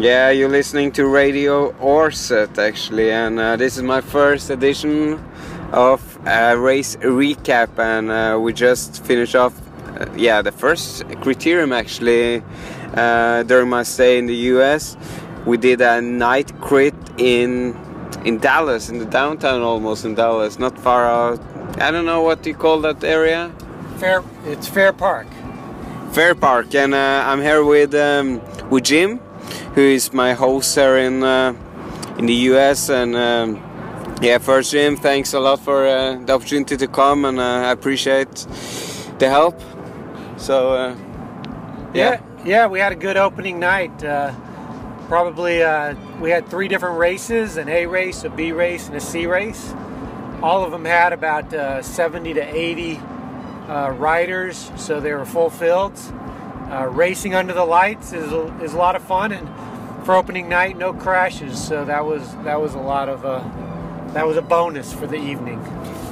Yeah, you're listening to Radio Orset actually, and uh, this is my first edition of a race recap, and uh, we just finished off, uh, yeah, the first criterium actually uh, during my stay in the US. We did a night crit in in Dallas, in the downtown almost in Dallas, not far out. I don't know what you call that area. Fair, it's Fair Park. Fair Park, and uh, I'm here with um, with Jim, who is my here in uh, in the US. And um, yeah, first Jim, thanks a lot for uh, the opportunity to come, and uh, I appreciate the help. So uh, yeah. yeah, yeah, we had a good opening night. Uh, probably uh, we had three different races: an A race, a B race, and a C race. All of them had about 70 to 80 riders, so they were full fields. Uh, racing under the lights is a, is a lot of fun, and for opening night, no crashes. So that was that was a lot of uh, that was a bonus for the evening.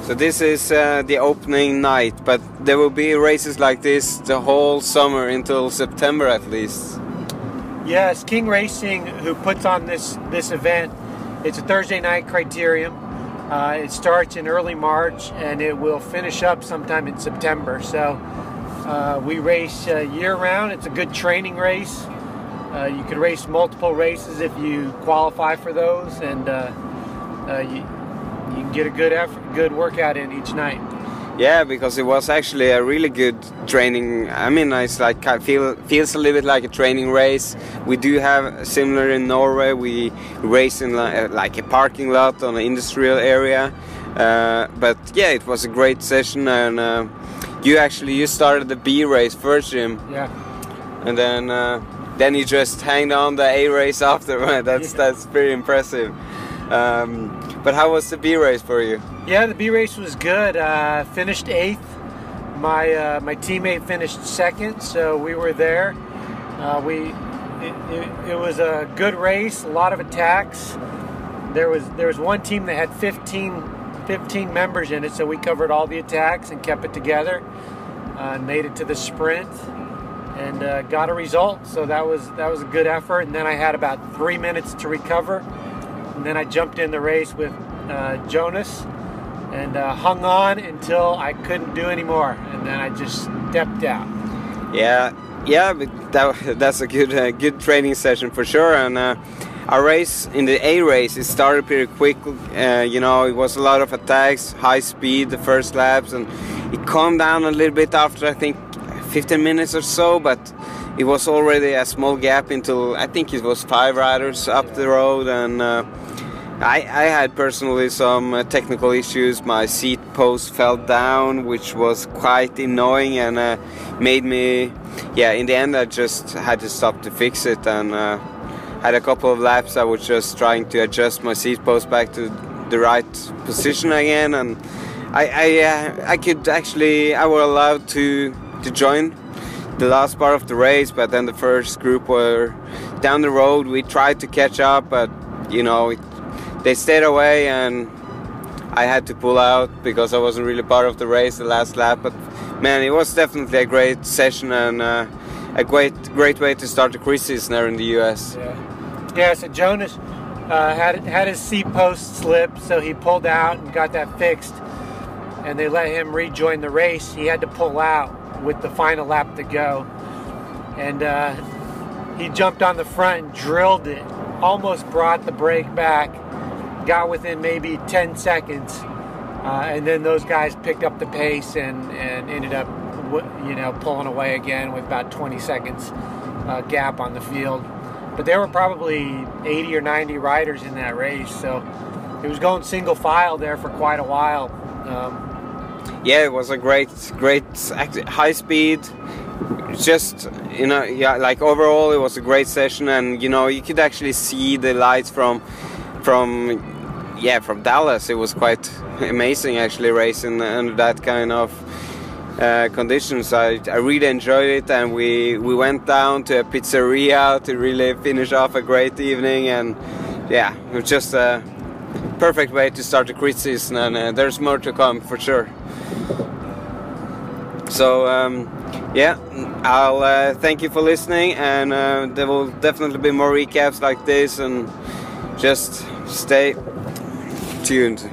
So this is uh, the opening night, but there will be races like this the whole summer until September at least. Yes, King Racing, who puts on this this event, it's a Thursday night criterium. Uh, it starts in early March and it will finish up sometime in September. So uh, we race uh, year round. It's a good training race. Uh, you can race multiple races if you qualify for those, and uh, uh, you, you can get a good effort, good workout in each night. Yeah, because it was actually a really good training. I mean, it's like I feel feels a little bit like a training race. We do have similar in Norway. We race in like a parking lot on an industrial area. Uh, but yeah, it was a great session and you actually you started the B race first, Jim. Yeah. And then uh, then you just hanged on the A race after. that's yeah. that's pretty impressive. Um, but how was the B race for you? Yeah, the B race was good. Uh, finished eighth. My uh, my teammate finished second, so we were there. Uh, we it, it, it was a good race, a lot of attacks. There was there was one team that had 15 15 members in it, so we covered all the attacks and kept it together. Uh, made it to the sprint and uh, got a result. So that was that was a good effort. And then I had about three minutes to recover, and then I jumped in the race with uh, Jonas and uh, hung on until I couldn't do anymore, and then I just stepped out. Yeah, yeah, that, that's a good uh, good training session for sure, and uh, our race in the A race it started pretty quick. Uh, you know, it was a lot of attacks, high speed the first laps, and it calmed down a little bit after I think 15 minutes or so. But it was already a small gap until I think it was five riders up the road, and uh, I, I, had personally some uh, technical issues. My seat post fell down, which was quite annoying and uh, made me. Yeah, in the end, I just had to stop to fix it and uh, had a couple of laps I was just trying to adjust my seat post back to the right position again and I I, uh, I could actually I was allowed to to join the last part of the race but then the first group were down the road. We tried to catch up but you know it, they stayed away and I had to pull out because I wasn't really part of the race the last lap but man it was definitely a great session and uh, a great great way to start the cruise season there in the US. Yeah, yeah so Jonas uh, had had his seat post slip, so he pulled out and got that fixed, and they let him rejoin the race. He had to pull out with the final lap to go, and uh, he jumped on the front and drilled it. Almost brought the break back, got within maybe 10 seconds, uh, and then those guys picked up the pace and, and ended up you know, pulling away again with about 20 seconds uh, gap on the field. But there were probably 80 or 90 riders in that race, so it was going single file there for quite a while. Um, yeah, it was a great, great high speed. Just you know, yeah, like overall, it was a great session, and you know, you could actually see the lights from, from, yeah, from Dallas. It was quite amazing actually racing under that kind of uh, conditions. I, I really enjoyed it, and we we went down to a pizzeria to really finish off a great evening. And yeah, it was just a perfect way to start the crit season, and uh, there's more to come for sure. So um, Yeah, I'll uh, thank you for listening, and uh, there will definitely be more recaps like this, and just stay tuned.